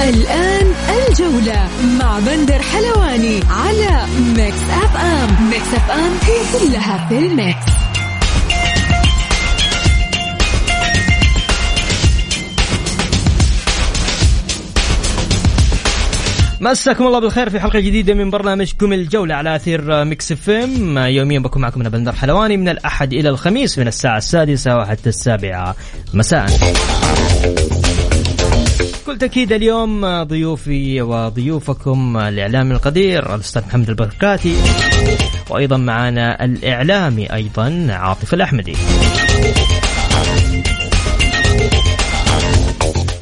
الآن الجولة مع بندر حلواني على Mix FM. Mix FM هي كلها في ال mix. مساكم الله بالخير في حلقة جديدة من برنامجكم الجولة على أثير Mix FM. يوميا بكون معكم أنا بندر حلواني من الأحد إلى الخميس من الساعة السادسة وحتى السابعة. مساء. بكل تأكيد اليوم ضيوفي وضيوفكم الإعلامي القدير الأستاذ محمد البركاتي وأيضا معنا الإعلامي أيضا عاطف الأحمدي.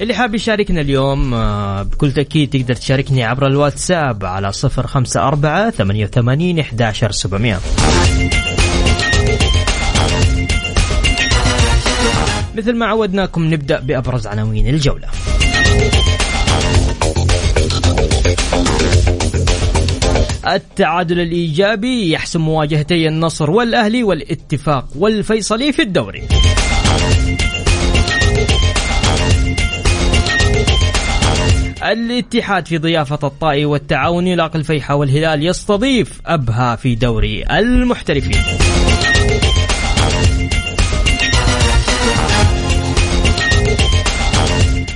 اللي حاب يشاركنا اليوم آه، بكل تأكيد تقدر تشاركني عبر الواتساب على صفر خمسة أربعة ثمانية وثمانين إحداشر سبعمية. مثل ما عودناكم نبدأ بأبرز عناوين الجولة. التعادل الإيجابي يحسم مواجهتي النصر والأهلي والاتفاق والفيصلي في الدوري. الاتحاد في ضيافة الطائي والتعاون يلاقي الفيحة والهلال يستضيف أبها في دوري المحترفين.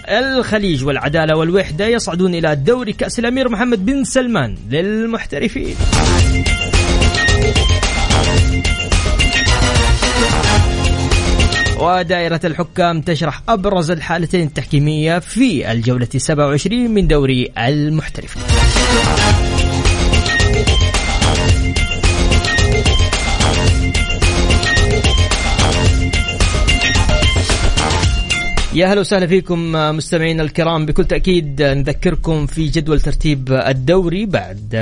الخليج والعدالة والوحدة يصعدون إلى دوري كأس الأمير محمد بن سلمان للمحترفين. ودائرة الحكام تشرح أبرز الحالتين التحكيمية في الجولة 27 من دوري المحترفين. يا هلا وسهلا فيكم مستمعينا الكرام. بكل تأكيد نذكركم في جدول ترتيب الدوري. بعد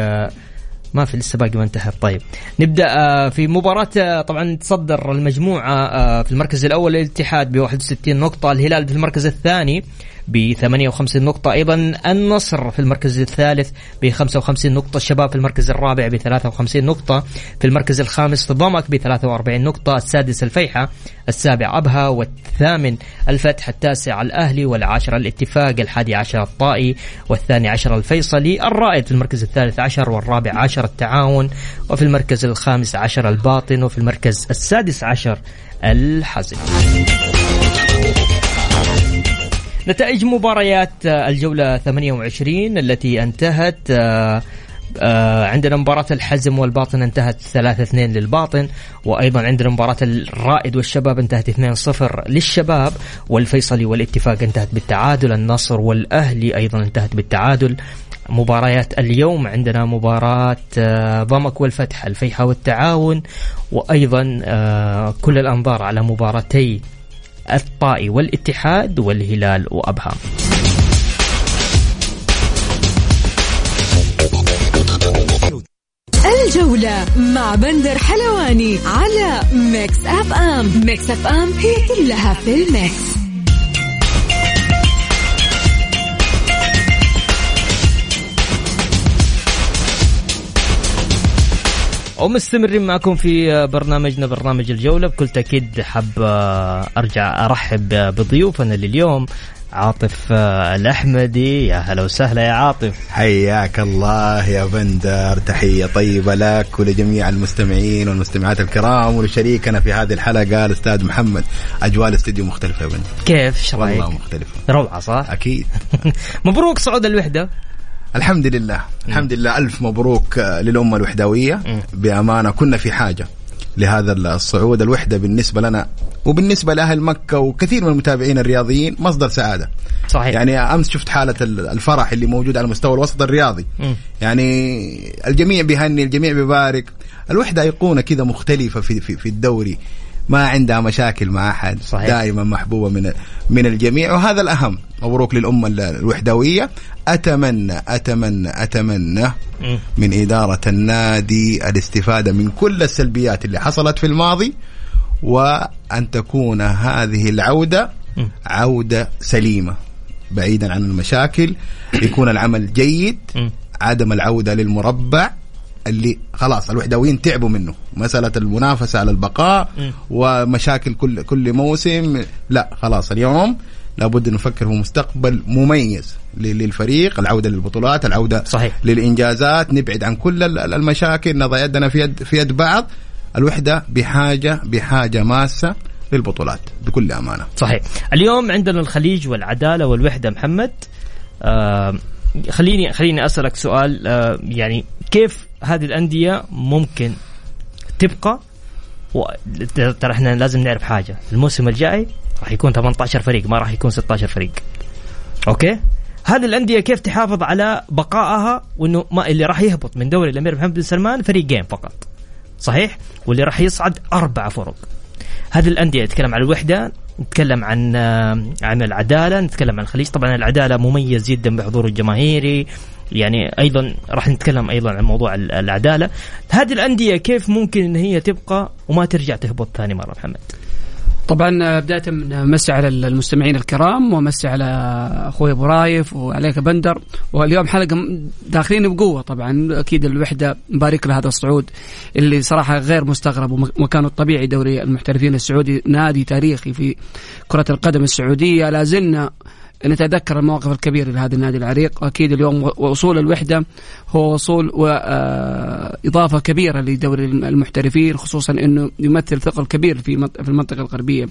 ما في لسه باقي ما انتهى. طيب نبدأ آه، في مباراة آه، طبعا تصدر المجموعة آه، في المركز الأول الاتحاد ب 61 نقطة. الهلال في المركز الثاني ب 58 نقطة. أيضا النصر في المركز الثالث ب 55 نقطة. الشباب في المركز الرابع ب 53 نقطة. في المركز الخامس ضمك ب 43 نقطة. السادس الفيحة السابع أبها والثامن الفتح التاسع الأهلي والعاشر الاتفاق الحادي عشر الطائي والثاني عشر الفيصلي الرائد في المركز الثالث عشر والرابع عشر التعاون وفي المركز الخامس عشر الباطن وفي المركز السادس عشر الحزم نتائج مباريات الجولة 28 التي انتهت آه، آه، عندنا مباراة الحزم والباطن انتهت 3-2 للباطن وأيضا عندنا مباراة الرائد والشباب انتهت 2-0 للشباب والفيصلي والاتفاق انتهت بالتعادل النصر والأهلي أيضا انتهت بالتعادل. مباريات اليوم عندنا مباراة آه، ضمك والفتح الفيحة والتعاون وأيضا كل الأنظار على مباراتي الطائي والاتحاد والهلال وأبها. الجولة مع بندر حلواني على Mix FM. Mix F M هي كلها في ال mix. ومستمرين معكم في برنامجنا برنامج الجولة. بكل تأكيد حاب أرجع أرحب بضيوفنا لليوم. عاطف الأحمدي. يا هلا وسهلا يا عاطف. حياك الله يا بندر. تحية طيبة لك ولجميع المستمعين والمستمعات الكرام ولشريكنا في هذه الحلقة الأستاذ محمد. أجواء الاستديو مختلفة يا بندر. كيف؟ شرايك؟ والله مختلفة. روعة صح؟ أكيد. مبروك صعود الوحدة. الحمد لله الحمد لله ألف مبروك للأمة الوحدوية. بأمانة كنا في حاجة لهذا الصعود الوحدة بالنسبة لنا وبالنسبة لأهل مكة وكثير من المتابعين الرياضيين مصدر سعادة. صحيح. يعني أمس شفت حالة الفرح اللي موجود على مستوى الوسط الرياضي. م. يعني الجميع بيهني الجميع بيبارك. الوحدة أيقونة كذا مختلفة في, في, في الدوري. ما عندها مشاكل مع أحد صحيح. دائما محبوبة من من الجميع وهذا الأهم مبروك للأمة الوحدوية أتمنى أتمنى أتمنى. من إدارة النادي الاستفادة من كل السلبيات اللي حصلت في الماضي وأن تكون هذه العودة. عودة سليمة بعيدا عن المشاكل يكون العمل جيد. عدم العودة للمربع اللي خلاص الوحدويين تعبوا منه. مسألة المنافسة على البقاء مم. ومشاكل كل كل موسم. لا خلاص اليوم لابد نفكر في مستقبل مميز للفريق العودة للبطولات العودة صحيح. للإنجازات. نبعد عن كل ال- ال- المشاكل نضع يدنا في يد في يد بعض. الوحدة بحاجه بحاجة ماسة للبطولات بكل أمانة. صحيح. اليوم عندنا الخليج والعدالة والوحدة. محمد آه خليني خليني أسألك سؤال آه يعني كيف هذه الأندية ممكن تبقى. ترى إحنا لازم نعرف حاجة. الموسم الجاي راح يكون 18 فريق ما راح يكون 16 فريق. أوكي؟ هذه الأندية كيف تحافظ على بقائها وإنه ما اللي راح يهبط من دوري الأمير محمد بن سلمان فريقين فقط. صحيح؟ واللي راح يصعد أربع فرق هذه الأندية نتكلم عن الوحدة نتكلم عن عن العدالة نتكلم عن الخليج. طبعا العدالة مميز جدا بحضوره الجماهيري يعني أيضا راح نتكلم أيضا عن موضوع ال- العدالة. هذه الأندية كيف ممكن إن هي تبقى وما ترجع تهبط ثاني مرة محمد؟ طبعا آه، بداية من مسي على المستمعين الكرام ومسي على أخوي أبو رايف وعليك بندر. واليوم حلقة داخلين بقوة طبعا. أكيد الوحدة مبارك له هذا الصعود اللي صراحة غير مستغرب ومكانه الطبيعي دوري المحترفين السعودي نادي تاريخي في كرة القدم السعودية. لا زلنا نتذكر المواقف الكبيرة لهذا النادي العريق. أكيد اليوم وصول الوحدة هو وصول وإضافة كبيرة لدوري المحترفين خصوصا أنه يمثل ثقل كبير في في المنطقة الغربية.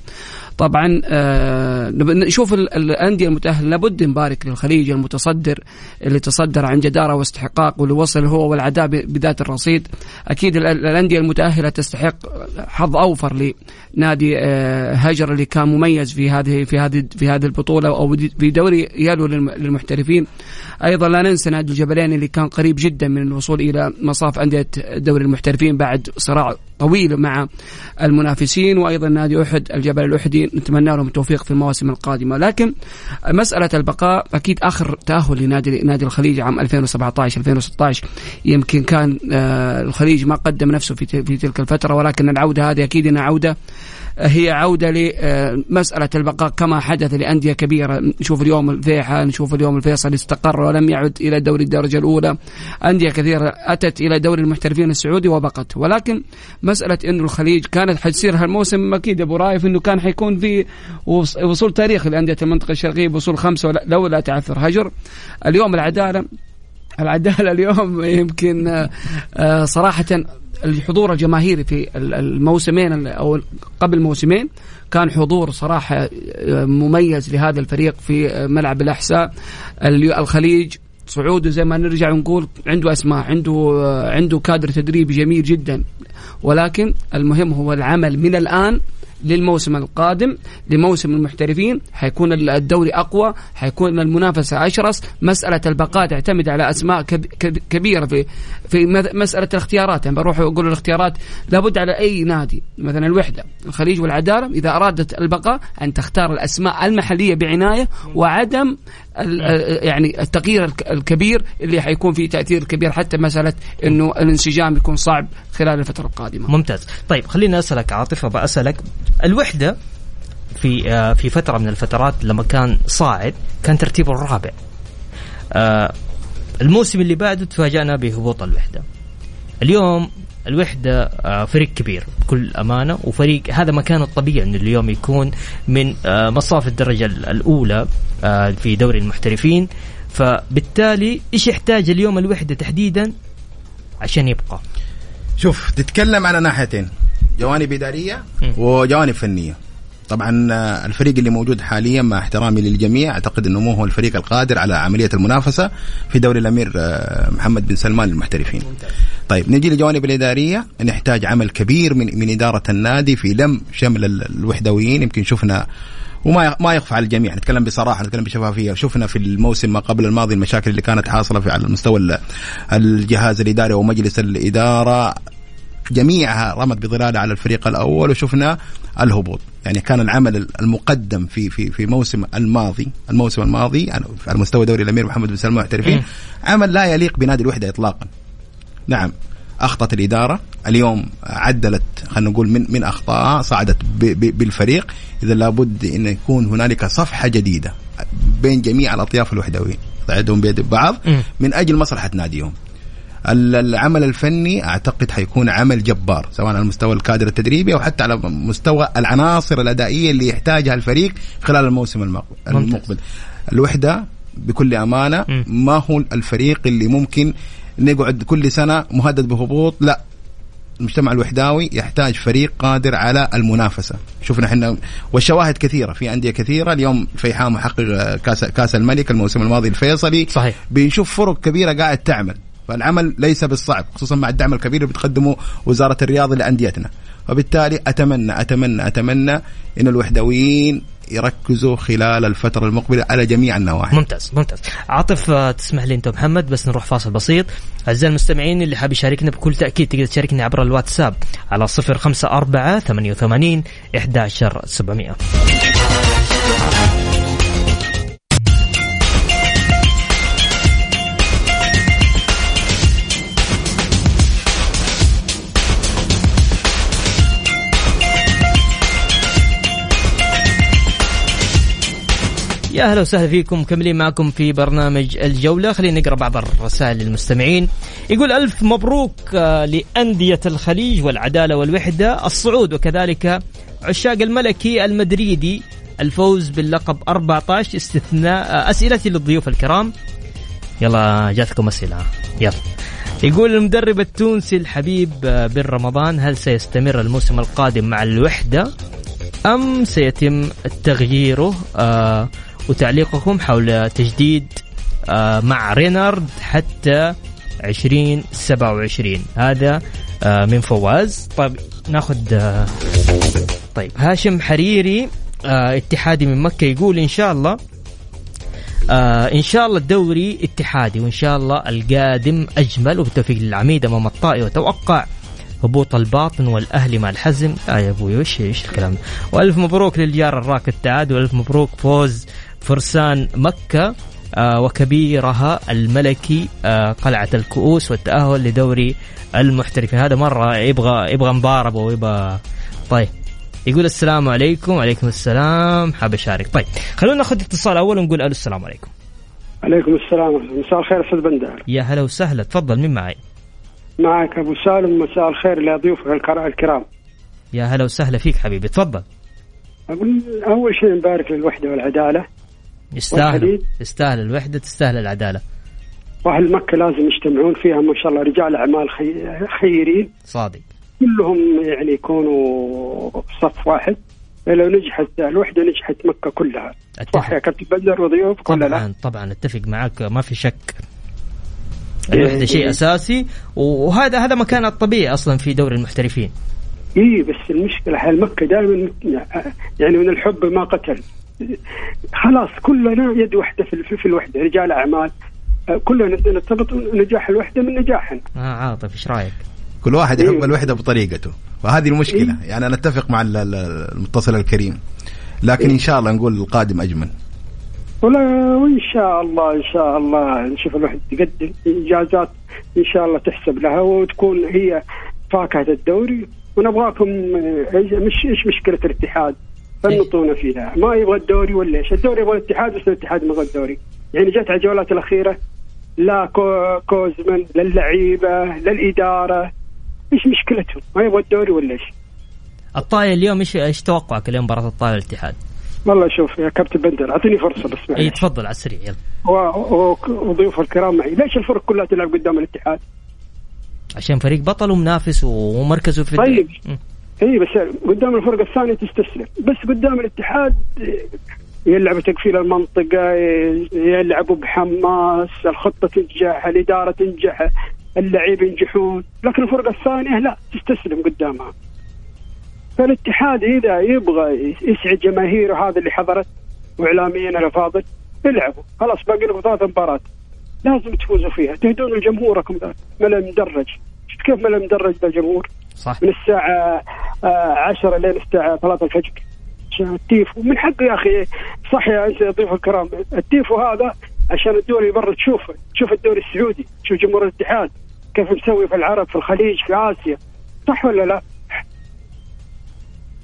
طبعا آه، نشوف ال- الأندية المتأهلة لابد نبارك للخليج المتصدر اللي تصدر عن جدارة واستحقاق واللي وصل هو والعداء بذات الرصيد. أكيد ال- الأندية المتأهلة تستحق حظ أوفر لنادي آه، هجر اللي كان مميز في هذه في هذه في هذه البطولة أو في دوري يالو للم- للمحترفين. أيضا لا ننسى نادي الجبلين اللي كان قريب جدا من الوصول إلى مصاف أندية دوري المحترفين بعد صراع طويل مع المنافسين. وأيضا نادي أحد الجبل الأحدي نتمنى لهم التوفيق في المواسم القادمة. لكن مسألة البقاء أكيد آخر تأهل لنادي نادي الخليج عام 2017 2016 يمكن كان آه، الخليج ما قدم نفسه في في تلك الفترة ولكن العودة هذه أكيد إنها عودة هي عودة لمسألة البقاء كما حدث لأندية كبيرة. نشوف اليوم الفيحة نشوف اليوم الفيصل استقر ولم يعد إلى دوري الدرجة الأولى. أندية كثيرة أتت إلى دوري المحترفين السعودي وبقت. ولكن مسألة أنه الخليج كانت حتصير هالموسم أكيد أبو رايف أنه كان حيكون في وص- وصول تاريخي لأندية المنطقة الشرقية بوصول خمسة ولا- لو لا تعثر. هجر اليوم العدالة. العدالة اليوم يمكن آه، آه، صراحة الحضور الجماهيري في ال- الموسمين ال- أو قبل موسمين كان حضور صراحة آه، مميز لهذا الفريق في آه، ملعب الأحساء. ال- الخليج صعوده زي ما نرجع ونقول عنده أسماء عنده آه، عنده كادر تدريبي جميل جدا. ولكن المهم هو العمل من الآن للموسم القادم لموسم المحترفين. حيكون الدوري أقوى حيكون المنافسة أشرس. مسألة البقاء تعتمد على أسماء كب- كب- كبيرة في في مسألة الاختيارات يعني بروح أقول الاختيارات لابد على أي نادي مثلا الوحدة الخليج والعداله إذا أرادت البقاء أن تختار الأسماء المحلية بعناية وعدم ال- يعني التغيير الك- الكبير اللي حيكون فيه تأثير كبير حتى مسألة إنه الانسجام يكون صعب خلال الفترة القادمة. ممتاز. طيب خليني أسألك عاطفه بسالك الوحدة في آه، في فترة من الفترات لما كان صاعد كان ترتيبه الرابع. آه، الموسم اللي بعده تفاجأنا بهبوط الوحدة. اليوم الوحدة آه، فريق كبير بكل أمانة وفريق هذا مكانه الطبيعي أنه اليوم يكون من آه، مصاف الدرجة الأولى آه، في دوري المحترفين. فبالتالي إيش يحتاج اليوم الوحدة تحديدا؟ عشان يبقى. شوف تتكلم على ناحيتين. جوانب إدارية. وجوانب فنية. طبعا آه، الفريق اللي موجود حاليا مع احترامي للجميع أعتقد إنه مو هو الفريق القادر على عملية المنافسة في دوري الأمير آه، محمد بن سلمان للمحترفين. طيب نجي للجوانب الإدارية. نحتاج عمل كبير من من إدارة النادي في لم شمل ال- الوحدويين. يمكن شفنا وما ما يخفى على الجميع. نتكلم بصراحة نتكلم بشفافية. شفنا في الموسم ما قبل الماضي المشاكل اللي كانت حاصلة في على مستوى ال- الجهاز الإداري ومجلس الإدارة. جميعها رمت بظلالها على الفريق الأول وشفنا الهبوط. يعني كان العمل المقدم في في في موسم الماضي الموسم الماضي على مستوى دوري الأمير محمد بن سلمان المحترفين عمل لا يليق بنادي الوحدة اطلاقا. نعم اخطت الإدارة. اليوم عدلت خلينا نقول من من اخطائها صعدت بالفريق. إذا لابد إن يكون هنالك صفحة جديدة بين جميع الأطياف الوحدويين. تعدهم بيد بعض. من أجل مصلحة ناديهم. العمل الفني أعتقد حيكون عمل جبار سواء على مستوى الكادر التدريبي أو حتى على مستوى العناصر الأدائية اللي يحتاجها الفريق خلال الموسم المقبل. الوحدة بكل أمانة ما هو الفريق اللي ممكن نقعد كل سنة مهدد بهبوط لا. المجتمع الوحداوي يحتاج فريق قادر على المنافسة. شفنا إحنا والشواهد كثيرة في أندية كثيرة. اليوم فيحاء محقق كاس كاس الملك الموسم الماضي الفيصلي. صحيح. بنشوف فرق كبيرة قاعد تعمل. فالعمل ليس بالصعب خصوصا مع الدعم الكبير اللي بتقدمه وزارة الرياضة لأنديتنا. وبالتالي أتمنى أتمنى أتمنى إن الوحدويين يركزوا خلال الفترة المقبلة على جميع النواحي. ممتاز ممتاز. عاطف آه، تسمح لي أنت محمد بس نروح فاصل بسيط. أعزائي المستمعين اللي حاب يشاركنا بكل تأكيد تقدر تشاركنا عبر الواتساب على 054 88 11700 يا أهلا وسهلا فيكم. مكملين معكم في برنامج الجولة. خلينا نقرأ بعض الرسائل للمستمعين. يقول ألف مبروك آه، لأندية الخليج والعدالة والوحدة الصعود وكذلك عشاق الملكي المدريدي الفوز باللقب 14 استثناء آه، أسئلتي للضيوف الكرام. يلا جاتكم أسئلة. يلا. يقول المدرب التونسي الحبيب آه، بن رمضان هل سيستمر الموسم القادم مع الوحدة أم سيتم تغييره؟ آه وتعليقكم حول تجديد آه، مع رينارد حتى 2027 هذا آه، من فواز. طيب ناخذ آه، طيب هاشم حريري اتحادي من مكة يقول إن شاء الله آه إن شاء الله الدوري اتحادي وإن شاء الله القادم أجمل وبالتوفيق للعميد أمام الطائي وتوقع هبوط الباطن والأهلي مع الحزم. آه يا أبوي وش إيش الكلام وألف مبروك للجار الراكد تعاد وألف مبروك فوز فرسان مكة آه، وكبيرها الملكي آه، قلعة الكؤوس والتأهل لدوري المحترفين هذا مرة يبغى يبغى مضاربة ويبغى طيب يقول السلام عليكم وعليكم السلام حاب أشارك. طيب خلونا ناخذ اتصال أول ونقول ألو السلام عليكم. عليكم السلام مساء الخير أستاذ بندر. يا هلا وسهلا تفضل مين معي؟ معك أبو سالم مساء الخير لضيوفك الكرام. يا هلا وسهلا فيك حبيبي تفضل. أقول أول شيء نبارك للوحدة والعدالة. يستاهل يستاهل الوحدة تستاهل العدالة. واهل مكه لازم يجتمعون فيها ما شاء الله رجال أعمال خيرين. صادق. كلهم يعني يكونوا صف واحد. لو نجحت الوحدة نجحت مكة كلها. أتفق. صح يا كابتن بدر وضيوف طبعا لا؟ طبعا أتفق معك ما في شك. الوحدة شيء أساسي. وهذا هذا مكان الطبيعي أصلا في دوري المحترفين. اي بس المشكلة أهل مكة دائما يعني من الحب ما قتل. خلاص كلنا يد واحدة في, في الوحدة رجال أعمال كلنا نرتبط نجاح الوحدة من نجاحنا آه عاطف إيش رأيك؟ كل واحد يحب إيه؟ الوحدة بطريقته وهذه المشكلة إيه؟ يعني أنا أتفق مع المتصل الكريم لكن إيه؟ إن شاء الله نقول القادم أجمل ولا وإن شاء الله إن شاء الله نشوف الوحدة تقدم إنجازات إن شاء الله تحسب لها وتكون هي فاكهة الدوري ونبغاكم مش إيش مشكلة الاتحاد فنطونا فيها. ما يبغى الدوري ولا إيش. الدوري يبغى الاتحاد بس الاتحاد ما يبغى الدوري. يعني جت على الجولات الأخيرة لا كوزمن للعيبه للاداره إيش مشكلتهم؟ ما يبغى الدوري ولا إيش. الطاية اليوم إيش إيش توقعك لمباراة الطاية والاتحاد؟ والله شوف يا كابتن بندر أعطيني فرصة بس اي تفضل على السريع يلا. وضيوف الكرام معي. ليش الفرق كلها تلعب قدام الاتحاد؟ عشان فريق بطل ومنافس ومركزه في طيب. اي بس قدام الفرقة الثانية تستسلم. بس قدام الاتحاد يلعبوا تقفيل المنطقة يلعبوا بحماس الخطة تنجح الإدارة تنجح اللعيبه ينجحون. لكن الفرقة الثانية لا تستسلم قدامها. فالاتحاد إذا يبغى يسعد جماهيره هذا اللي حضرت وإعلاميين الافاضل العبوا خلاص باقي لكم ثلاث مباريات. لازم تفوزوا فيها. تهدون لجمهوركم ملا مدرج. شفت كيف ملا مدرج ذا الجمهور صح. من الساعة آه، 10 لين الساعة 3 الفجر. عشان التيفو. من حقه يا أخي صح يا انت ضيوف الكرام التيفو هذا عشان الدول اللي برا تشوفه. تشوف الدوري السعودي تشوف جمهور الاتحاد. كيف مسوي في العرب في الخليج في آسيا. صح ولا لا؟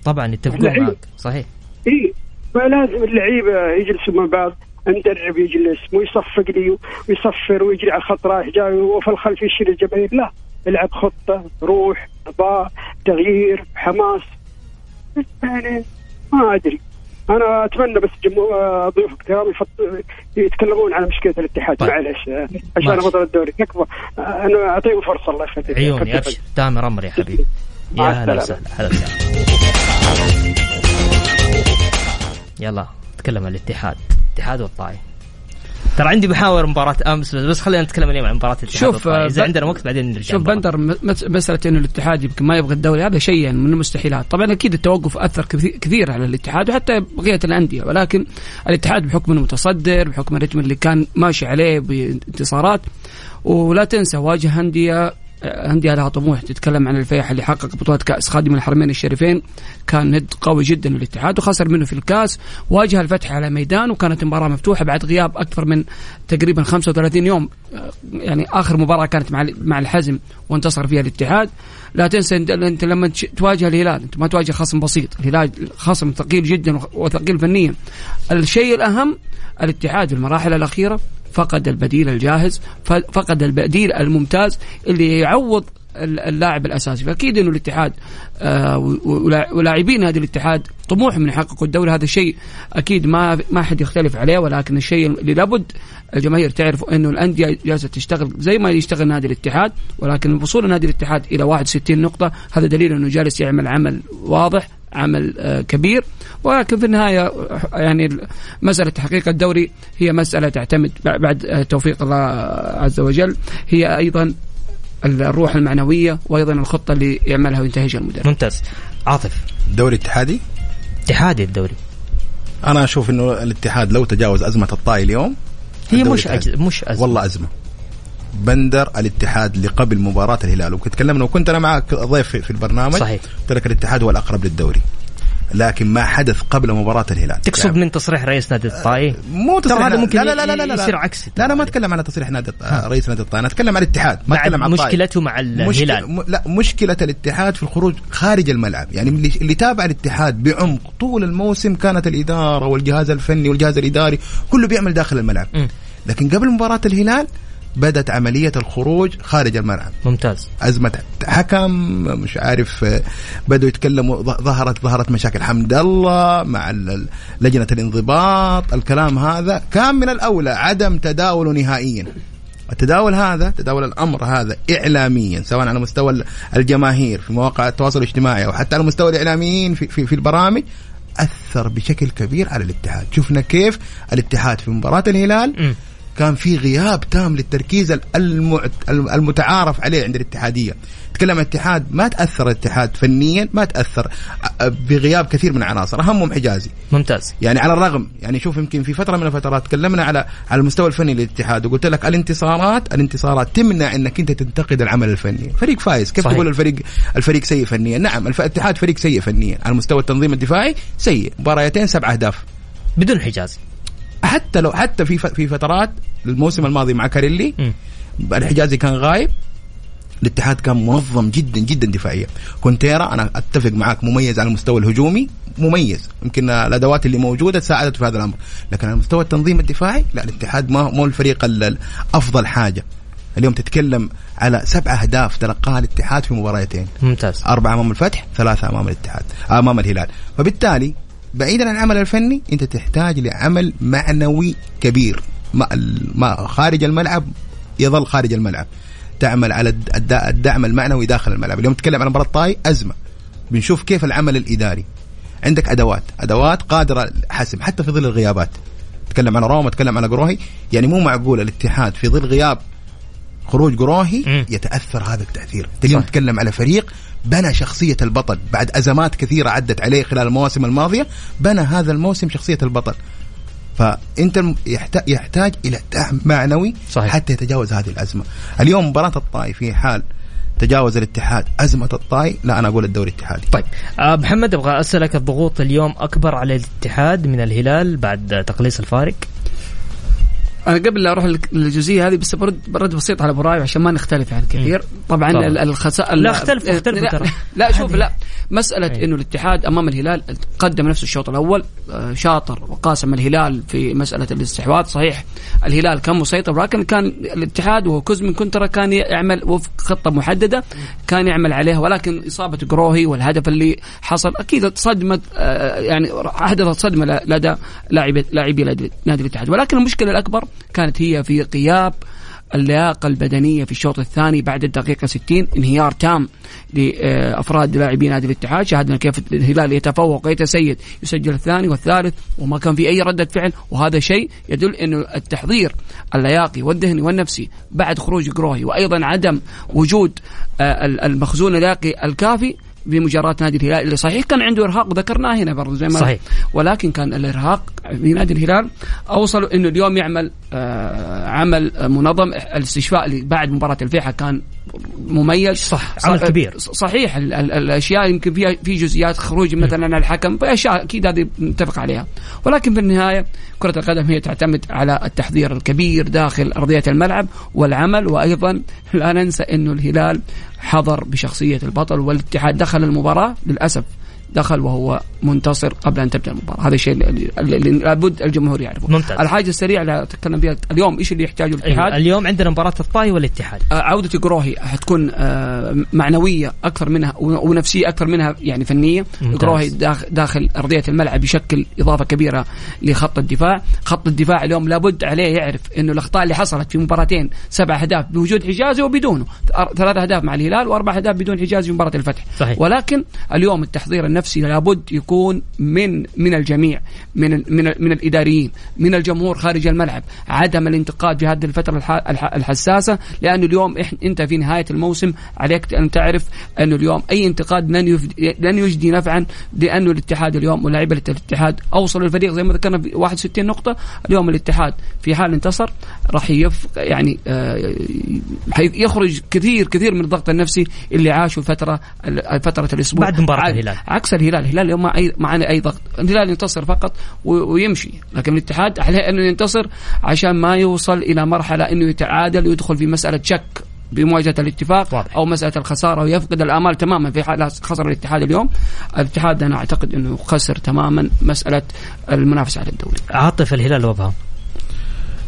طبعا يتفقون. معك. صحيح. إي. فلازم اللعيبة يجلسوا مع بعض. المدرب يجلس ويصفق لي ويصفر ويجري على الخط رايح جاي وفي الخلف يشيل الجماهير. لا. العب خطة روح ضباط تغيير حماس. يعني ما أدري. أنا أتمنى بس جمهور ضيوف الكرام يتكلمون عن مشكلة الاتحاد. طيب. معلش آه، عشان. بطل الدوري. يكفى. آه، أنا اعطيهم فرصة الله يخليك. عيوني ابشر تامر أمر يا حبيبي. يا مع هلا السلامة. وسهلا. هلا وسهلا. يلا نتكلم عن الاتحاد. الاتحاد والطائي ترى عندي محاور مباراة أمس بس خلينا نتكلم اليوم عن مباراة الاتحاد شوف،. إذا عندنا وقت بعدين نرجع شوف. بندر م- مس- مسألة إنه الاتحاد يمكن ما يبغى الدوري هذا شيء يعني من المستحيلات، طبعا أكيد التوقف أثر كثير- على الاتحاد وحتى بقية الأندية ولكن الاتحاد بحكم إنه متصدر بحكم الرتم اللي كان ماشي عليه بانتصارات ولا تنسى واجه أندية أندية لها طموح تتكلم عن الفيحة اللي حقق بطولة كأس خادم الحرمين الشريفين. كان ند قوي جدا للاتحاد وخسر منه في الكاس. واجه الفتح على ميدان وكانت مباراة مفتوحة بعد غياب أكثر من تقريبا 35 يوم. يعني آخر مباراة كانت مع مع الحزم وانتصر فيها الاتحاد. لا تنسى إنت لما تواجه الهلال إنت ما تواجه خصم بسيط. الهلال خصم ثقيل جدا وثقيل فنيا. الشيء الأهم الاتحاد في المراحل الأخيرة فقد البديل الجاهز فقد البديل الممتاز اللي يعوض ال- اللاعب الأساسي. فأكيد إنه الاتحاد آه، ولاعبين هذا الاتحاد طموحهم ان يحققوا الدوري. هذا الشيء أكيد ما ما حد يختلف عليه ولكن الشيء اللي لابد الجماهير تعرف إنه الأندية جالسة تشتغل زي ما يشتغل نادي الاتحاد ولكن وصول نادي الاتحاد إلى 61 نقطة هذا دليل إنه جالس يعمل عمل واضح عمل آه، كبير. ولكن في النهاية آه، يعني ال- مسألة تحقيق الدوري هي مسألة تعتمد بع- بعد آه، توفيق الله عز وجل. هي أيضا الروح المعنوية وأيضا الخطة اللي يعملها وينتهجها المدرب. ممتاز. عاطف. الدوري الاتحادي اتحادي الدوري. أنا أشوف إنه الاتحاد لو تجاوز أزمة الطائي اليوم هي مش. مش أزمة. والله أزمة. بندر الاتحاد اللي قبل مباراة الهلال. وتكلمنا وكنت أنا معك ضيف في- البرنامج. صحيح. قلت لك الاتحاد هو الأقرب للدوري. لكن ما حدث قبل مباراة الهلال. تقصد يعني من تصريح رئيس نادي الطائي؟ مو ترى تصريح هذا ممكن لا لا لا لا لا يصير عكسي لا لا ما. اتكلم على تصريح نادي الط- رئيس نادي الطائي. أنا أتكلم عن الاتحاد ما أتكلم عن. مشكلته مع الهلال. م... لا مشكلة الاتحاد في الخروج خارج الملعب. يعني اللي, اللي تابع الاتحاد بعمق طول الموسم كانت الإدارة والجهاز الفني والجهاز الإداري كله بيعمل داخل الملعب. م. لكن قبل مباراة الهلال بدأت عملية الخروج خارج الملعب. ممتاز. أزمة حكم مش عارف آه، بدأوا يتكلموا ظهرت ظهرت مشاكل. حمد الله مع لجنة الانضباط الكلام هذا كان من الأولى عدم تداوله نهائيا. التداول هذا تداول الأمر هذا اعلاميا سواء على مستوى ال- الجماهير في مواقع التواصل الاجتماعي أو حتى على مستوى الإعلاميين في في, في البرامج أثر بشكل كبير على الاتحاد. شفنا كيف الاتحاد في مباراة الهلال م. كان في غياب تام للتركيز المعت... المتعارف عليه عند الاتحادية. تكلم الاتحاد ما تأثر الاتحاد فنيا ما تأثر بغياب كثير من العناصر. اهمهم حجازي ممتاز. يعني على الرغم يعني شوف يمكن في فترة من الفترات تكلمنا على على المستوى الفني للاتحاد وقلت لك الانتصارات الانتصارات تمنع إنك أنت تنتقد العمل الفني. فريق فايز. كيف صحيح. تقول الفريق الفريق سيء فنيا؟ نعم الاتحاد فريق سيء فنيا. على مستوى التنظيم الدفاعي سيء. مباريتين سبع أهداف. بدون حجاز. حتى لو حتى في في فترات الموسم الماضي مع كاريلي. الحجازي كان غايب. الاتحاد كان منظم جدا جدا دفاعيا. كونتيرا أنا أتفق معك مميز على المستوى الهجومي مميز. يمكن الأدوات اللي موجودة ساعدت في هذا الأمر. لكن على مستوى التنظيم الدفاعي لا الاتحاد ما مو الفريق ال- ال- أفضل حاجة. اليوم تتكلم على سبع أهداف تلقاها الاتحاد في مباراتين ممتاز. أربعة أمام الفتح ثلاثة أمام الاتحاد أمام الهلال. فبالتالي بعيدا عن العمل الفني أنت تحتاج لعمل معنوي كبير. ما خارج الملعب يظل خارج الملعب. تعمل على الد- الد- الدعم المعنوي داخل الملعب. اليوم تتكلم عن مباراة طاي أزمة. بنشوف كيف العمل الإداري. عندك أدوات. أدوات قادرة حسم حتى في ظل الغيابات. تكلم عن روما تكلم عن قروهي يعني مو معقول الاتحاد في ظل غياب خروج قروهي مم. يتأثر هذا التأثير أنت اليوم. تتكلم على فريق بنى شخصية البطل بعد أزمات كثيرة عدت عليه خلال المواسم الماضية بنى هذا الموسم شخصية البطل فأنت يحتاج, إلى دعم معنوي صحيح. حتى يتجاوز هذه الأزمة اليوم مباراة الطائف في حال تجاوز الاتحاد أزمة الطاي لا أنا أقول الدوري الاتحادي طيب آه محمد أبغى أسألك الضغوط اليوم أكبر على الاتحاد من الهلال بعد تقليص الفارق أنا قبل لا أروح للجزئية هذه بس برد برد بسيط على أبو رايب عشان ما نختلف يعني كثير. طبعا طبعاً. الخسائر لا اختلف اختلف لا, ترى. لا شوف لا. مسألة أي. إنه الاتحاد أمام الهلال قدم نفسه الشوط الأول آه، شاطر وقاسم الهلال في مسألة الاستحواذ صحيح. الهلال كان مسيطر ولكن كان الاتحاد وكوز من كونترا كان يعمل وفق خطة محددة كان يعمل عليها ولكن إصابة جروهي والهدف اللي حصل أكيد صدمه آه، يعني أحدثت صدمة لدى لاعبي لاعبي نادي الاتحاد. ولكن المشكلة الأكبر كانت هي في غياب اللياقة البدنية في الشوط الثاني بعد الدقيقة 60 انهيار تام لأفراد لاعبي نادي الاتحاد. شاهدنا كيف الهلال يتفوق ويتسيد يسجل الثاني والثالث وما كان في أي ردة فعل. وهذا شيء يدل أنه التحضير اللياقي والذهني والنفسي بعد خروج جروهي وأيضا عدم وجود آه، المخزون اللياقي الكافي بمجاراة نادي الهلال اللي صحيح كان عنده إرهاق وذكرناه هنا برضه زي ما صحيح. ولكن كان الإرهاق في نادي الهلال أوصلوا إنه اليوم يعمل آه عمل منظم الاستشفاء اللي بعد مباراة الفيحة كان مميز صح، عمل كبير. صحيح ال ال الأشياء يمكن فيها في جزئيات خروج مثلا عن الحكم في اشياء أكيد هذه نتفق عليها. ولكن في النهايه كرة القدم هي تعتمد على التحضير الكبير داخل أرضية الملعب والعمل وأيضا لا ننسى إنه الهلال حضر بشخصية البطل والاتحاد دخل المباراة للأسف دخل وهو منتصر قبل أن تبدأ المباراة هذا الشيء اللي, لابد الجمهور يعرفه ممتاز. الحاجة السريعة اللي أتكلم بها اليوم إيش اللي يحتاجه الاتحاد أيوة. اليوم عندنا مباراة الطاي والاتحاد آه، عودة جروهي حتكون آه، معنوية أكثر منها و- ونفسية أكثر منها يعني. جروهي داخ- داخل أرضية الملعب يشكل إضافة كبيرة لخط الدفاع خط الدفاع اليوم لابد عليه يعرف أنه الأخطاء اللي حصلت في مباراتين سبع أهداف بوجود حجازي وبدونه ثلاث أهداف مع الهلال وأربع أهداف بدون حجازي في مباراة الفتح صحيح. ولكن اليوم التحضير النفسي لابد يكون من من الجميع من من من الإداريين من الجمهور خارج الملعب عدم الانتقاد في هذه الفترة الح- الح- الحساسة لأنه اليوم أنت في نهاية الموسم عليك أن تعرف انه اليوم أي انتقاد لن لن يجدي نفعا لأنه الاتحاد اليوم ولاعيبه الاتحاد اوصلوا الفريق زي ما ذكرنا ب 61 نقطة اليوم الاتحاد في حال انتصر راح يف يعني آه، يخرج كثير كثير من الضغط النفسي اللي عاشه الفترة فترة الأسبوع بعد مباراة ع- الهلال. عكس الهلال. الهلال اليوم ما اي معنا أي ضغط. الهلال ينتصر فقط ويمشي. لكن الاتحاد عليه إنه ينتصر عشان ما يوصل إلى مرحلة إنه يتعادل ويدخل في مسألة شك بمواجهة الاتفاق واضح. أو مسألة الخسارة ويفقد الآمال تماما في حال خسر الاتحاد اليوم. الاتحاد أنا أعتقد إنه خسر تماما مسألة المنافسة على الدوري. عاطف الهلال وابها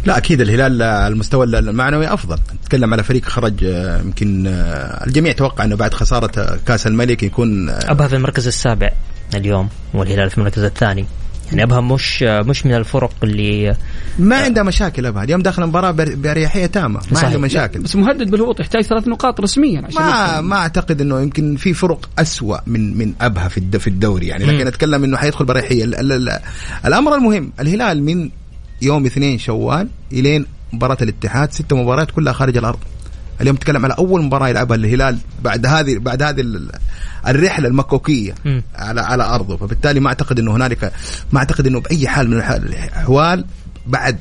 لا أكيد الهلال على المستوى المعنوي أفضل. نتكلم على فريق خرج آه، يمكن آه، الجميع توقع إنه بعد خسارة آه، كأس الملك يكون أبها في المركز السابع اليوم والهلال في المركز الثاني. يعني أبها مش مش من الفرق اللي ما عنده مشاكل أبها. اليوم داخل المباراة بأريحية تامة. ما صحيح. عنده مشاكل. بس مهدد بالهبوط يحتاج ثلاث نقاط رسميا عشان ما. ما أعتقد إنه يمكن في فرق أسوأ من من أبها في الد- في الدوري يعني. لكن. أتكلم إنه حيدخل بريحيه ال- ال- ال- الأمر المهم الهلال من يوم 2 شوال إلين مباراة الاتحاد ست مباريات كلها خارج الأرض. اليوم تتكلم على أول مباراة يلعبها الهلال بعد هذه بعد هذه ال- الرحلة المكوكية مم. على على أرضه. فبالتالي ما أعتقد إنه هنالك ما أعتقد إنه بأي حال من الأحوال بعد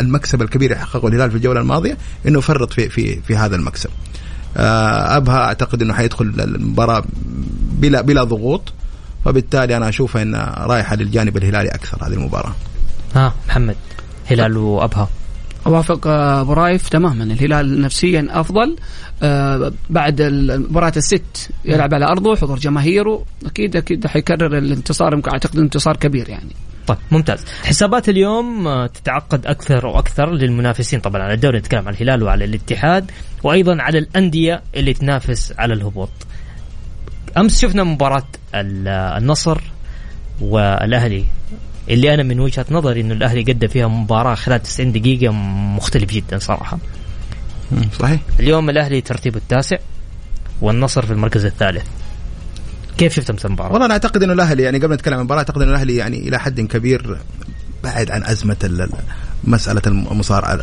المكسب الكبير اللي حققه الهلال في الجولة الماضية إنه يفرط في في في هذا المكسب. آه، أبها أعتقد إنه حيدخل المباراة بلا بلا ضغوط. فبالتالي أنا اشوفها انها رايحة للجانب الهلالي أكثر هذه المباراة. ها محمد. هلال وأبها. اوافق ابو رايف تماما. الهلال نفسيا أفضل. آه، بعد مباراة الست يلعب على أرضه حضور جماهيره. أكيد أكيد حيكرر الانتصار يمكن أعتقد انتصار كبير يعني. طيب ممتاز. حسابات اليوم آه، تتعقد أكثر وأكثر للمنافسين. طبعا على الدوري نتكلم عن الهلال وعلى الاتحاد وأيضا على الأندية اللي تنافس على الهبوط. أمس شفنا مباراة ال- النصر والأهلي. اللي أنا من وجهة نظري انه الأهلي قدم فيها مباراة خلال 90 دقيقة مختلف جدا صراحة. صحيح. اليوم الأهلي ترتيبه التاسع والنصر في المركز الثالث. كيف شفت امس المباراة؟ والله أنا أعتقد إنه الأهلي يعني قبل نتكلم عن المباراة أعتقد إنه الأهلي يعني إلى حد كبير بعد عن أزمة ال- ال- مسألة المصارعه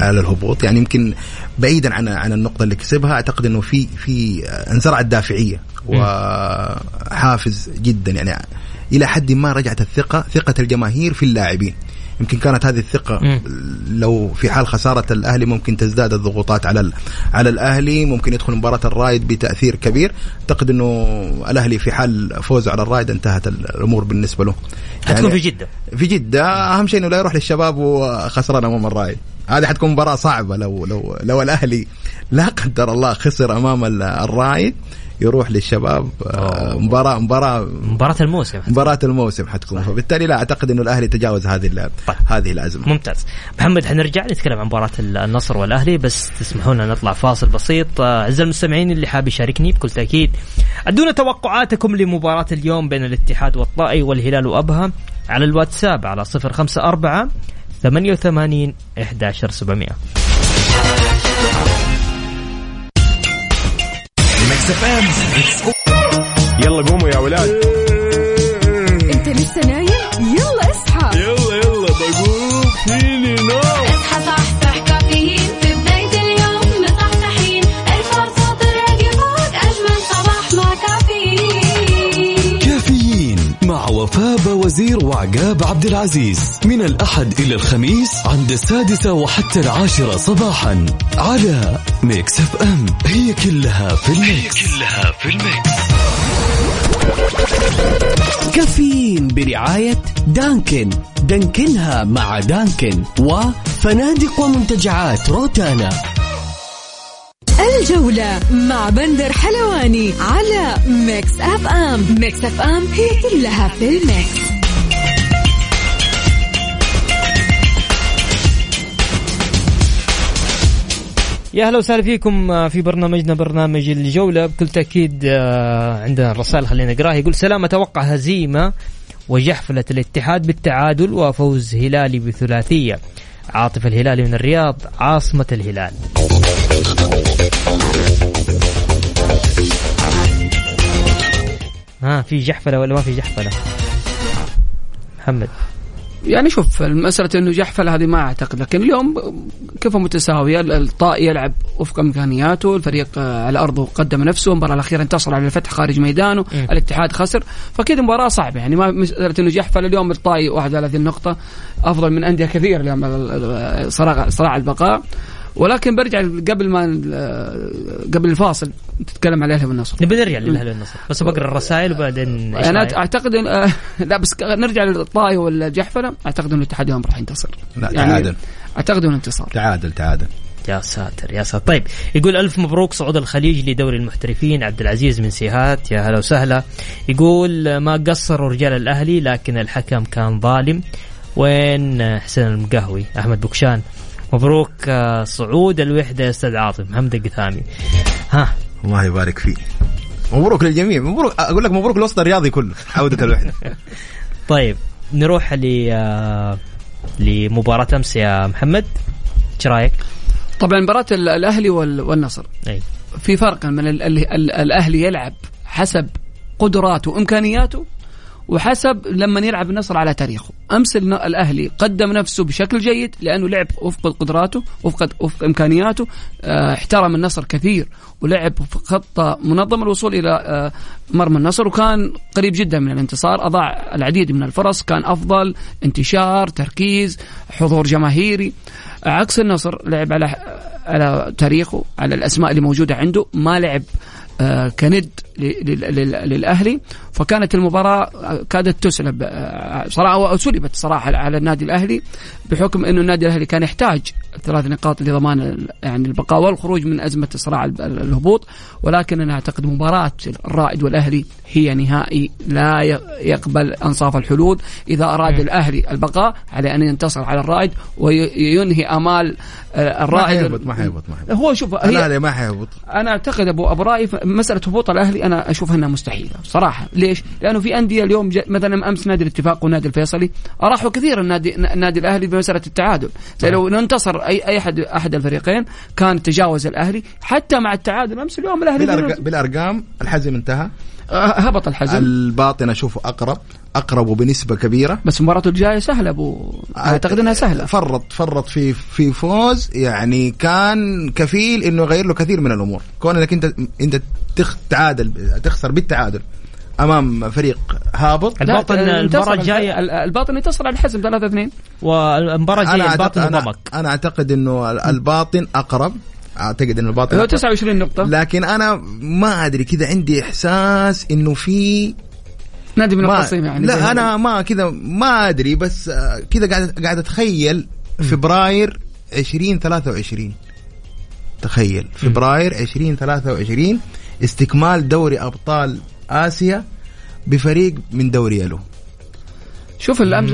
على الهبوط. يعني يمكن بعيدا عن عن النقطة اللي كسبها أعتقد إنه في في انزرعت دافعية وحافز جدا. يعني إلى حد ما رجعت الثقة ثقة الجماهير في اللاعبين. يمكن كانت هذه الثقة. لو في حال خسارة الأهلي ممكن تزداد الضغوطات على على الأهلي ممكن يدخل مباراة الرايد بتأثير كبير. أعتقد إنه الأهلي في حال فوزه على الرايد انتهت الأمور بالنسبة له. حتكون في جدة. في جدة. أهم شيء إنه لا يروح للشباب وخسران أمام الرايد هذه حتكون مباراة صعبة لو لو لو الأهلي لا قدر الله خسر أمام ال- الرايد يروح للشباب آه، مباراة مباراة مباراة الموسم. مباراة الموسم حتكون. فبالتالي لا أعتقد إنه الأهلي تجاوز هذه طيب. هذه الأزمة. ممتاز. محمد حنرجع نتكلم عن مباراة النصر والأهلي بس تسمحوا لنا نطلع فاصل بسيط. آه، أعزائي المستمعين اللي حاب يشاركني بكل تأكيد أدونا توقعاتكم لمباراة اليوم بين الاتحاد والطائي والهلال وأبها على الواتساب على 054 88 11700 يلا قوموا يا ولاد. انت لسه نايم؟ يلا اصحى. يلا يلا بقوم فيني نوم وفاء وزير وعقاب عبد العزيز. من الأحد إلى الخميس عند السادسة وحتى العاشرة صباحا على Mix FM هي كلها في ال mix. هي كلها في ال mix. كافيين برعاية Dunkin. دانكنها مع Dunkin وفنادق ومنتجعات روتانا. الجولة مع بندر حلواني على Mix FM Mix FM هي كلها في ال mix. يا أهلا وسهلا فيكم في برنامجنا برنامج الجولة. بكل تأكيد آه، عندنا الرسائل خلينا نقراها. يقول سلام أتوقع هزيمة وجحفلة الاتحاد بالتعادل وفوز هلالي بثلاثية. عاطف الهلالي من الرياض عاصمة الهلال. ها في جحفلة ولا ما في جحفلة؟ محمد. يعني شوف مسألة إنه جحفل هذه ما أعتقد لكن اليوم كفة متساوية الطائي يلعب وفق إمكانياته الفريق على أرضه قدم نفسه المباراة الأخيرة انتصر على الفتح خارج ميدانه مم. الاتحاد خسر. فكذا مباراة صعبة يعني ما مسألة إنه جحفل اليوم الطائي 31 نقطة أفضل من أندية كثير اليوم صراع البقاء. ولكن برجع قبل ما قبل الفاصل تتكلم على الأهلي والنصر. نبي نرجع للأهلي والنصر. بس بقرأ الرسائل وبعدين أنا رأيك؟ أعتقد إن آه، لا بس نرجع للطائي والجحفلة. أعتقد انه الاتحاد اليوم راح ينتصر. لا تعادل. أعتقد إنه انتصار. تعادل تعادل. يا ساتر يا ساتر. طيب يقول ألف مبروك صعود الخليج لدوري المحترفين. عبد العزيز من سيهات يا هلا وسهلا. يقول ما قصروا رجال الأهلي لكن الحكم كان ظالم. وين حسين المقهوي؟ أحمد بكشان مبروك آه، صعود الوحدة يا أستاذ عاطف محمد القثامي. ها. الله يبارك فيه مبروك للجميع. مبروك أقول لك مبروك الوسط الرياضي كله عودة الوحدة. طيب نروح ل آه، لمباراة أمس يا محمد. إيش رأيك؟ طبعا مباراة ال- الأهلي وال- والنصر. أي. في فرق من ال ال ال الأهلي يلعب حسب قدراته وإمكانياته وحسب لما يلعب النصر على تاريخه. أمس الأهلي قدم نفسه بشكل جيد لأنه لعب وفق قدراته وفق وفق إمكانياته. آه، احترم النصر كثير ولعب خطة منظمة الوصول إلى آه، مرمى النصر وكان قريب جدا من الانتصار. أضاع العديد من الفرص كان أفضل انتشار تركيز حضور جماهيري. عكس النصر لعب على على تاريخه على الأسماء اللي موجودة عنده. ما لعب آه، كند للأهلي فكانت المباراة كادت تسلب آه، صراحة أو سلبت صراحة على النادي الأهلي بحكم إنه النادي الأهلي كان يحتاج ثلاث نقاط لضمان يعني البقاء والخروج من أزمة صراع ال- ال- الهبوط ولكن أنا أعتقد مباراة الرائد والأهلي هي نهائي لا يقبل أنصاف الحلول. إذا أراد الأهلي البقاء على أن ينتصر على الرائد وينهي آمال آه، ما الرائد حيهبط ما حيهبط ما حيهبط. هو شوف الأهلي ما حيهبط. أنا أعتقد ابو أبو مسألة هبوط الأهلي أنا أشوفها إنها مستحيلة صراحة. ليش؟ لأنه في أندية اليوم ج- مثلا أمس نادي الاتفاق والنادي الفيصلي أراحوا كثير النادي النادي الأهلي بمسألة التعادل. لو انتصر اي أي احد أحد الفريقين كان تجاوز الأهلي. حتى مع التعادل أمس اليوم الأهلي بالأرق- بالأرقام الحزم انتهى. هبط الحزم الباطن أشوفه أقرب أقرب وبنسبه كبيرة. بس مباراته الجاية سهلة أبو. أعتقد إنها سهلة. فرط فرط في في فوز يعني كان كفيل إنه يغير له كثير من الأمور. كون إنك أنت أنت تخ تعادل تخسر بالتعادل أمام فريق هابط. الباطن المباراة الجاية ال- الباطن انتصر على الحزم 3 2 والمباراة الجاية الباطن أعتقد, أنا, وضمك أنا أعتقد إنه ال- الباطن أقرب. أعتقد إنه الباطن هو أقرب. 29 نقطة. لكن أنا ما أدري كذا عندي إحساس إنه في نادي من القصيم يعني لا. أنا ما كذا ما أدري بس آه، كذا قاعد قاعد أتخيل فبراير 2023 تخيل فبراير 2023 استكمال دوري أبطال آسيا بفريق من دوري يلو. شوف الامس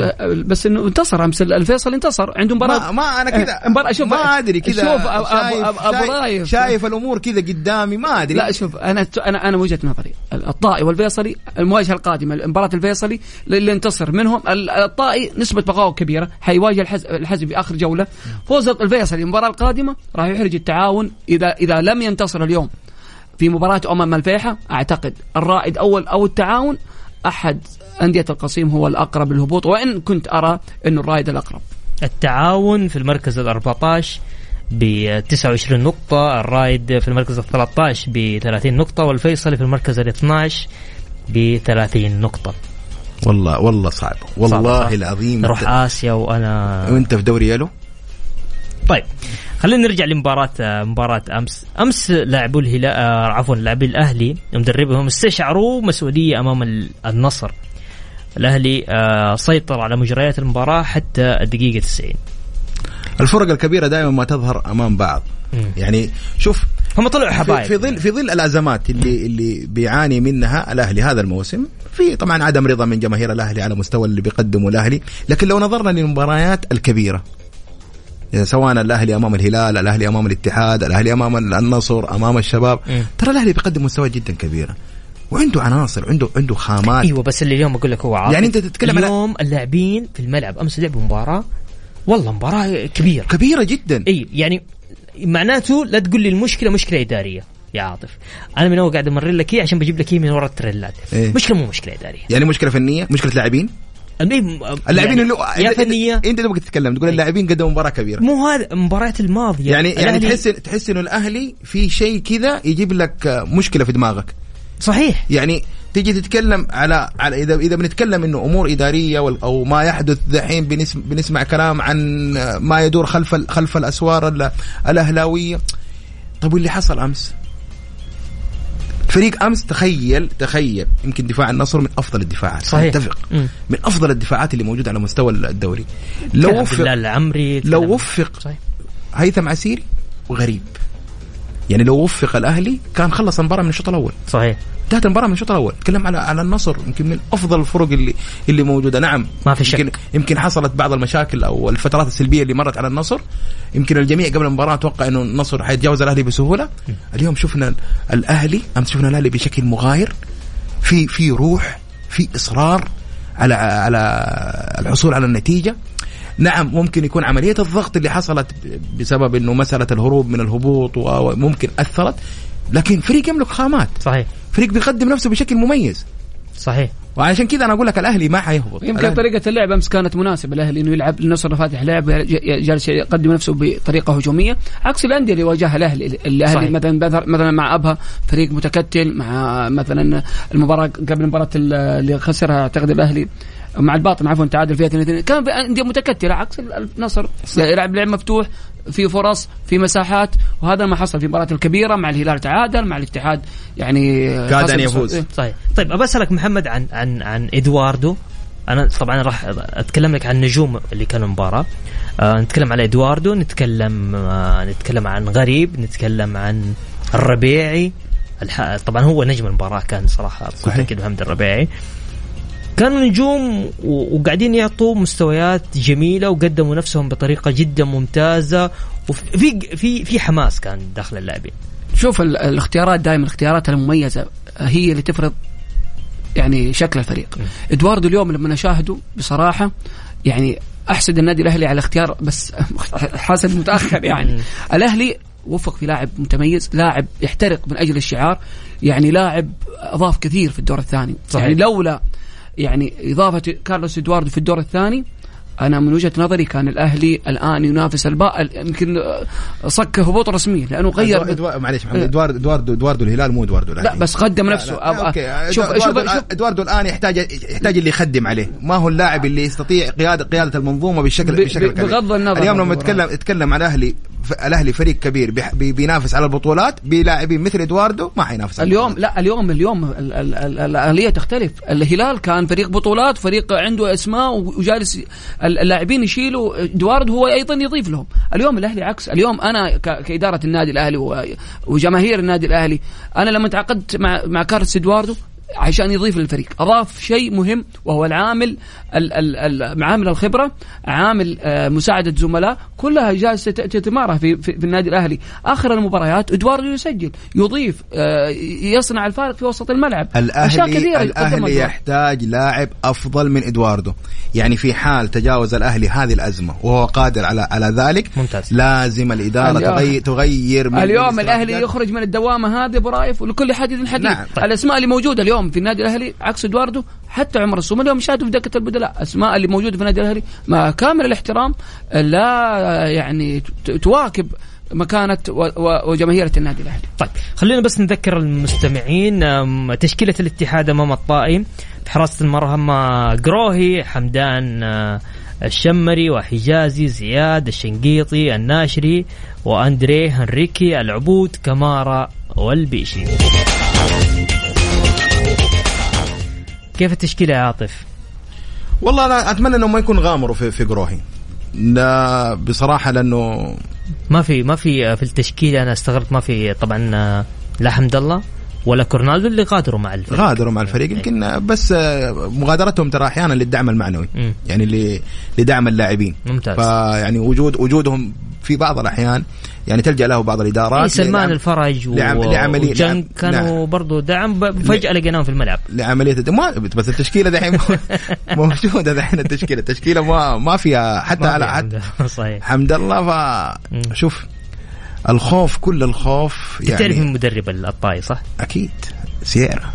بس إنه انتصر أمس الفيصل انتصر عنده مباراة. ما, ما أنا كذا. مباراة شوف ما أدري كذا. شوف أب- أب- شايف, أبو رايف. شايف الأمور كذا قدامي ما أدري. لا شوف أنا أنا أنا وجهة نظري الطائي والفيصلي المواجهة القادمة مباراه الفيصلي اللي انتصر. منهم ال- الطائي نسبة بقائه كبيرة حيواجه الحز- الحزم في آخر جولة. فوز الفيصلي المباراة القادمة راح يحرج التعاون. اذا إذا لم ينتصر اليوم في مباراة أمم الفيحة أعتقد الرائد أول أو التعاون أحد أندية القصيم هو الأقرب للهبوط وإن كنت أرى إنه الرائد الأقرب التعاون في المركز ال 14 ب 29 نقطة، الرايد في المركز ال 13 ب 30 نقطة، والفيصلي في المركز ال 12 ب 30 نقطة. والله والله صعب والله صعب،. العظيم نروح آسيا وأنا وأنت في دوري يلو طيب خلينا نرجع لمباراة مباراة أمس، أمس لاعبو الهلال آه، عفوا لاعبي الأهلي مدربهم استشعروا مسؤولية أمام ال- النصر. الأهلي آه، سيطر على مجريات المباراة حتى الدقيقة 90. الفرق الكبيرة دائما ما تظهر أمام بعض. يعني شوف هم طلعوا حبايب في ظل في ظل الأزمات اللي اللي بيعاني منها الأهلي هذا الموسم في طبعا عدم رضا من جماهير الأهلي على مستوى اللي بيقدمه الأهلي لكن لو نظرنا للمباريات الكبيرة سواء الأهلي أمام الهلال الأهلي أمام الاتحاد الأهلي أمام النصر أمام الشباب. ترى الأهلي بيقدم مستوى جدا كبيره وعنده عناصر عنده عنده خامات. إيوه بس اللي اليوم أقول لك هو عاطل. يعني أنت تتكلم على- اليوم اللاعبين في الملعب أمس لعبوا مباراة. والله مباراة كبيرة. كبيرة جدا. إي يعني معناته لا تقول لي المشكلة مشكلة إدارية. يا عاطف أنا من أول قاعد أمرر لك إياه عشان بجيب لك إياه من ورا التريلات. إيه. مشكلة مو مشكلة إدارية. يعني مشكلة فنية؟ مشكلة لاعبين؟ اللاعبين يعني اللي يا أنت- فنية. أنت تبغى تتكلم تقول اللاعبين قدموا مباراة كبيرة. مو هذا المباريات الماضية. يعني يعني تحس تحس إنه الأهلي في شيء كذا يجيب لك مشكلة في دماغك. صحيح. يعني تيجي تتكلم على على اذا إذا بنتكلم إنه أمور إدارية أو ما يحدث دحين بنسمع, بنسمع كلام عن ما يدور خلف خلف الأسوار ال- الأهلاوية. طيب واللي حصل أمس؟ فريق أمس تخيل تخيل يمكن دفاع النصر من أفضل الدفاعات. صحيح. أتفق. من أفضل الدفاعات اللي موجودة على مستوى الدوري. لو وفق العمري لو وفق صحيح. هيثم عسيري وغريب يعني لو وفق الأهلي كان خلص المباراة من الشوط الأول. صحيح. انتهت المباراة من الشوط الأول. تكلم على على النصر يمكن من أفضل الفرق اللي اللي موجودة. نعم. ما في شك. يمكن يمكن حصلت بعض المشاكل أو الفترات السلبية اللي مرت على النصر. يمكن الجميع قبل المباراة أتوقع إنه النصر حيتجاوز الأهلي بسهولة. اليوم شفنا الأهلي أمس شفنا الأهلي بشكل مغاير. في في روح في إصرار على على الحصول على النتيجة. نعم ممكن يكون عملية الضغط اللي حصلت بسبب إنه مسألة الهروب من الهبوط وممكن أثرت. لكن فريق يملك خامات. صحيح. فريق بيقدم نفسه بشكل مميز. صحيح. وعشان كذا أنا أقول لك الأهلي ما حيهبط. يمكن الأهلي- طريقة اللعب أمس كانت مناسبة. الأهلي إنه يلعب النصر فاتح لعب جالس يقدم نفسه بطريقة هجومية. عكس الأندية اللي واجهها الأهلي. الأهلي صحيح. مثلا بذر- مثلا مع أبها فريق متكتل مع مثلا المباراة قبل مباراة ال- اللي خسرها أعتقد الأهلي. مع الباطن عفوا تعادل فيها 2 كان في أندية متكتلة عكس ال- النصر يلعب لعب مفتوح في فرص في مساحات وهذا ما حصل في المباراه الكبيرة مع الهلال. تعادل مع الاتحاد يعني كاد بص- يفوز. إيه. صحيح. طيب ابى أسألك محمد عن عن عن إدواردو. أنا طبعا راح أتكلم لك عن النجوم اللي كانوا المباراه آه نتكلم على إدواردو نتكلم آه نتكلم عن غريب نتكلم عن الربيعي. الح... طبعا هو نجم المباراة كان صراحة صحيح. محمد الربيعي. كانوا نجوم وقاعدين يعطوا مستويات جميلة وقدموا نفسهم بطريقة جدا ممتازة وفي في في حماس كان داخل اللاعبين. شوف ال- الاختيارات دائما الاختيارات المميزة هي اللي تفرض يعني شكل الفريق. إدواردو اليوم لما نشاهده بصراحة يعني أحسد النادي الأهلي على اختيار بس حاسد متأخر يعني. الأهلي وفق في لاعب متميز لاعب يحترق من أجل الشعار يعني لاعب أضاف كثير في الدور الثاني. صحيح. يعني لولا يعني إضافة كارلوس إدواردو في الدور الثاني أنا من وجهة نظري كان الأهلي الآن ينافس الباء يمكن صك هبوط رسمي لأنه غير معلش محمد إدواردو إدواردو إدواردو الهلال مو إدواردو لا الأهلي. بس قدم نفسه لا، لا، أوكي شوف إدواردو شوف إدواردو الآن يحتاج يحتاج اللي يخدم عليه ما هو اللاعب اللي يستطيع قياده قيادة المنظومة بالشكل ب- بالشكل. بغض النظر اليوم لما. نتكلم نتكلم عن الأهلي الأهلي فريق كبير بينافس على البطولات بلاعبين مثل إدواردو ما حينافس اليوم. لا اليوم اليوم ال- ال- ال- الآلية تختلف. الهلال كان فريق بطولات فريق عنده أسماء وجالس ال- اللاعبين يشيلوا. دوارد هو أيضا يضيف لهم. اليوم الأهلي عكس. اليوم أنا كإدارة النادي الأهلي وجماهير النادي الأهلي أنا لما تعاقدت مع مع كارلس إدواردو عشان يضيف للفريق اضاف شيء مهم وهو العامل ال- ال- ال- عامل الخبرة عامل آه، مساعدة زملاء كلها جالسة ت- تتمارى في, في, في النادي الأهلي آخر المباريات إدواردو يسجل يضيف آه، يصنع الفارق في وسط الملعب أشياء الاهلي كثيرة إدواردو. يحتاج لاعب أفضل من إدواردو يعني في حال تجاوز الأهلي هذه الأزمة وهو قادر على على ذلك ممتاز. لازم الإدارة اليوم- تغير تغير من اليوم استراتيجيات. يخرج من الدوامة هذه ابو رايف ولكل حديث حديث نعم. الأسماء اللي موجودة اليوم في النادي الأهلي عكس إدواردو حتى عمر السومه اليوم شاهدوا في دكة البدلاء. اسماء اللي موجودة في النادي الأهلي مع كامل الاحترام لا يعني تواكب مكانة و- و- وجماهيرة النادي الأهلي. طيب خلينا بس نذكر المستمعين تشكيلة الاتحاد أمام الطائي في حراسة المرمى قروهي حمدان الشمري وحجازي زياد الشنقيطي الناشري وأندري هنريكي العبود كمارا والبيشي. كيف التشكيلة يا عاطف؟ والله أنا أتمنى إنهم ما يكون غامروا في في قروهي لا بصراحة لأنه ما في ما في في التشكيلة أنا استغربت ما في طبعا آه، لا حمد الله ولا كورنالدو اللي غادروا مع الفريق غادروا مع الفريق يمكن بس مغادرتهم ترى أحيانا للدعم المعنوي مم. يعني لدعم اللاعبين ممتاز. فيعني وجود وجودهم في بعض الأحيان يعني تلجأ له بعض الإدارات إيه، سلمان الفرج و... لعم- لعملية- لعم- كانوا نعم. برضو دعم فجأة لقيناهم في الملعب. لعملية ما بس التشكيلة دحين موجودة دحين التشكيلة. التشكيلة ما ما فيها حتى ما على عمد- صحيح. حمد الله ف شوف الخوف كل الخوف يعني تعرف من مدرب الطاي صح؟ أكيد. سييرا.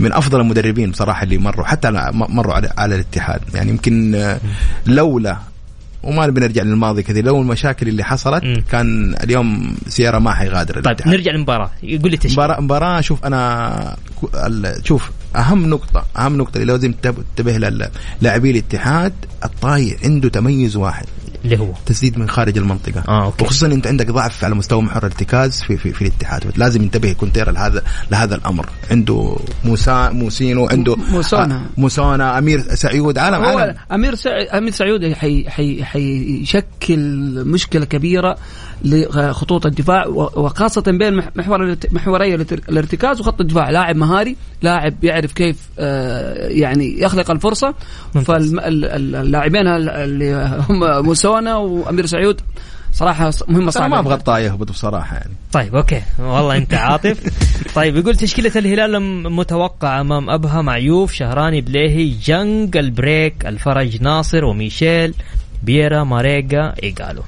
من أفضل المدربين بصراحة اللي مروا حتى مروا على, على الاتحاد. يعني يمكن آه، لولا وما نبي نرجع للماضي كثير لو المشاكل اللي حصلت مم. كان اليوم سيارة ما حيغادر طيب الاتحاد. نرجع للمباراة يقول لي تشكيل مباراة مباراة شوف أنا شوف أهم نقطة أهم نقطة اللي لازم تنتبه لها لاعبي الاتحاد الطاي عنده تميز واحد اللي هو. تسديد من خارج المنطقة. آه، okay. وخصوصا أنت عندك ضعف على مستوى محور الارتكاز في في, في الاتحاد. لازم ينتبه كونترا لهذا لهذا الأمر. عنده موسى موسينو عنده موسونا. آه، موسونا أمير سعيود عالم هو عالم. أمير سعيود أمير سعيود حي حي حيشكل مشكلة كبيرة لخطوط الدفاع وخاصة بين مح- محور محوري الارت- الارتكاز وخط الدفاع. لاعب مهاري لاعب يعرف كيف آه، يعني يخلق الفرصة. فاللاعبين اللي هم موسونا وأمير سعيود. صراحة مهمه صعبه ما أبغى الطاي يهبط بصراحة يعني. طيب okay. والله أنت عاطف. طيب يقول تشكيلة الهلال متوقع أمام أبها معيوف شهراني بليهي جنج البريك الفرج ناصر وميشيل بيريرا ماريجا إيجالو.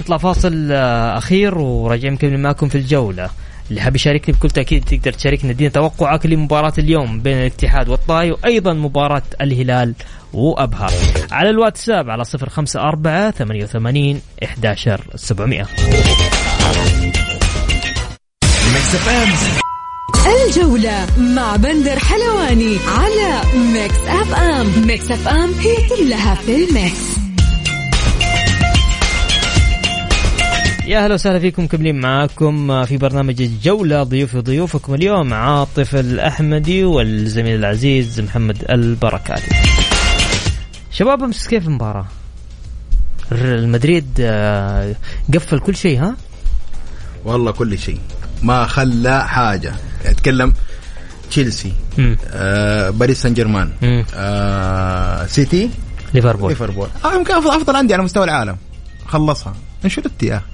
نطلع فاصل آه، أخير وراجعين مكملين معكم في الجولة. اللي حاب يشاركني بكل تأكيد تقدر تشاركنا ادينا توقعك لمباراة اليوم بين الاتحاد والطاي وأيضا مباراة الهلال وأبها. على الواتساب على 054 88 11 700 الجولة مع بندر حلواني على Mix FM. Mix FM هي كلها في ال mix. يا أهلا وسهلا فيكم مكملين معاكم في برنامج الجولة ضيوفي وضيوفكم اليوم عاطف الأحمدي والزميل العزيز محمد البركاتي شباب أمس كيف المباراة؟ المدريد آه، قفل كل شيء ها؟ والله كل شيء ما خلى حاجة أتكلم تشيلسي. آه باريس سان جيرمان. آه سيتي ليفربول ليفربول آه يمكن أفضل أفضل عندي على مستوى العالم خلصها انشيلوتي يا أخي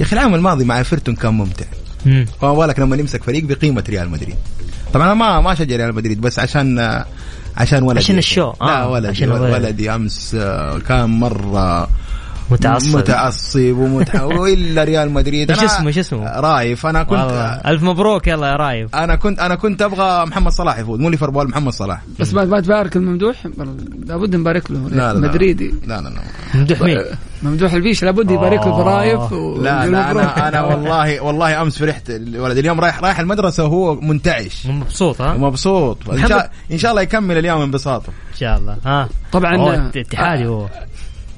يا أخي العام الماضي مع ايفرتون كان ممتع مم. فما بالك لما نمسك فريق بقيمة ريال مدريد طبعا أنا ما ما أشجع ريال مدريد بس عشان آه، عشان ولدي عشان الشو. لا آه، ولدي عشان ولدي, ولدي. ولدي أمس آه، كان مرة متعصب. متعصب ومتح... وإلا ريال مدريد أنا اسمه- إيش اسمه؟ رايف أنا كنت والله. ألف مبروك يلا يا رايف أنا كنت أنا كنت أبغى محمد صلاح يفوز مو ليفربول محمد صلاح بس ما ما تبارك الممدوح لابد نبارك له لا لا لا. مدريدي لا لا لا ممدوح مين؟ ممدوح الفيش لابد يبارك له. برايف و- لا لا. أنا أنا والله والله أمس فرحت الولد اليوم رايح رايح المدرسة وهو منتعش مبسوط ها؟ ومبسوط إن محمد- شاء الله يكمل اليوم انبساطه إن شاء الله ها طبعا اتحادي هو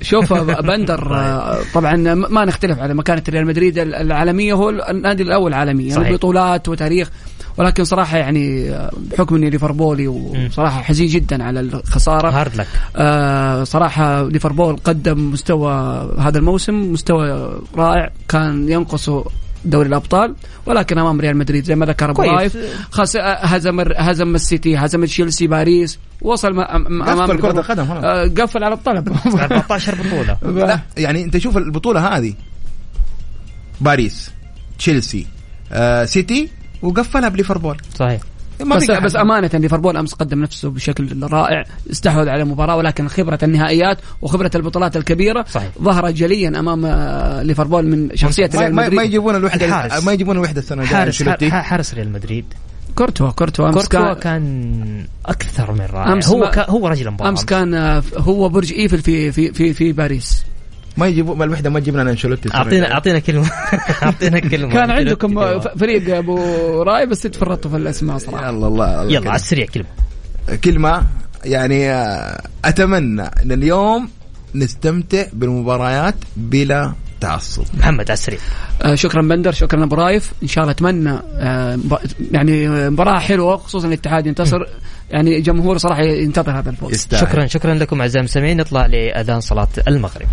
شوف بندر آه، طبعا ما نختلف على مكانة ريال مدريد العالمية هو النادي الأول عالميا. صحيح. بطولات وتاريخ. ولكن صراحة يعني بحكم إني ليفربولي وصراحة حزين جدا على الخسارة. hard luck. آه صراحة ليفربول قدم مستوى هذا الموسم مستوى رائع كان ينقصه دوري الأبطال ولكن أمام ريال مدريد زي ما ذكر أبو. رايف خاص هزم هزم السيتي هزم تشيلسي باريس وصل امام قفل كرة ليفربول. القدم. آه، قفل على الطلب 14 بطولة لا يعني أنت شوف البطولة هذه باريس تشيلسي آه سيتي وقفلها بليفربول صحيح ما بس, بس. أمانة ليفربول أمس قدم نفسه بشكل رائع استحوذ على المباراة ولكن خبرة النهائيات وخبرة البطولات الكبيرة صحيح. ظهرت جليا أمام آه، ليفربول من شخصية ما, ريال ما, ما مدريد. يجيبون الوحدة الحارس. ما يجيبون الوحدة السنة حارس حارس ريال مدريد. كورتوا كورتوا أمس كورتوا كان كان أكثر من رائع. أمس هو هو رجل المباراه أمس كان آه، هو برج إيفل في في في في باريس. ما يجيبون الوحدة ما تجيب لنا إنشيلوتي. اعطينا. أعطينا كلمة. أعطينا كلمة. كان عندكم فريق أبو راي بس تفرطوا في الأسماء صراحة. يلا الله الله يلا على السريع كلمة. كلمة يعني آه، أتمنى إن اليوم نستمتع بالمباريات بلا تعصب. محمد على السريع. آه، شكرا بندر شكرا أبو رايف. إن شاء الله أتمنى آه، يعني مباراة حلوة خصوصا الاتحاد ينتصر. يعني جمهور صراحة ينتظر هذا الفوز. يستاهل. شكرا شكرا لكم أعزائي المستمعين. نطلع لأذان صلاة المغرب.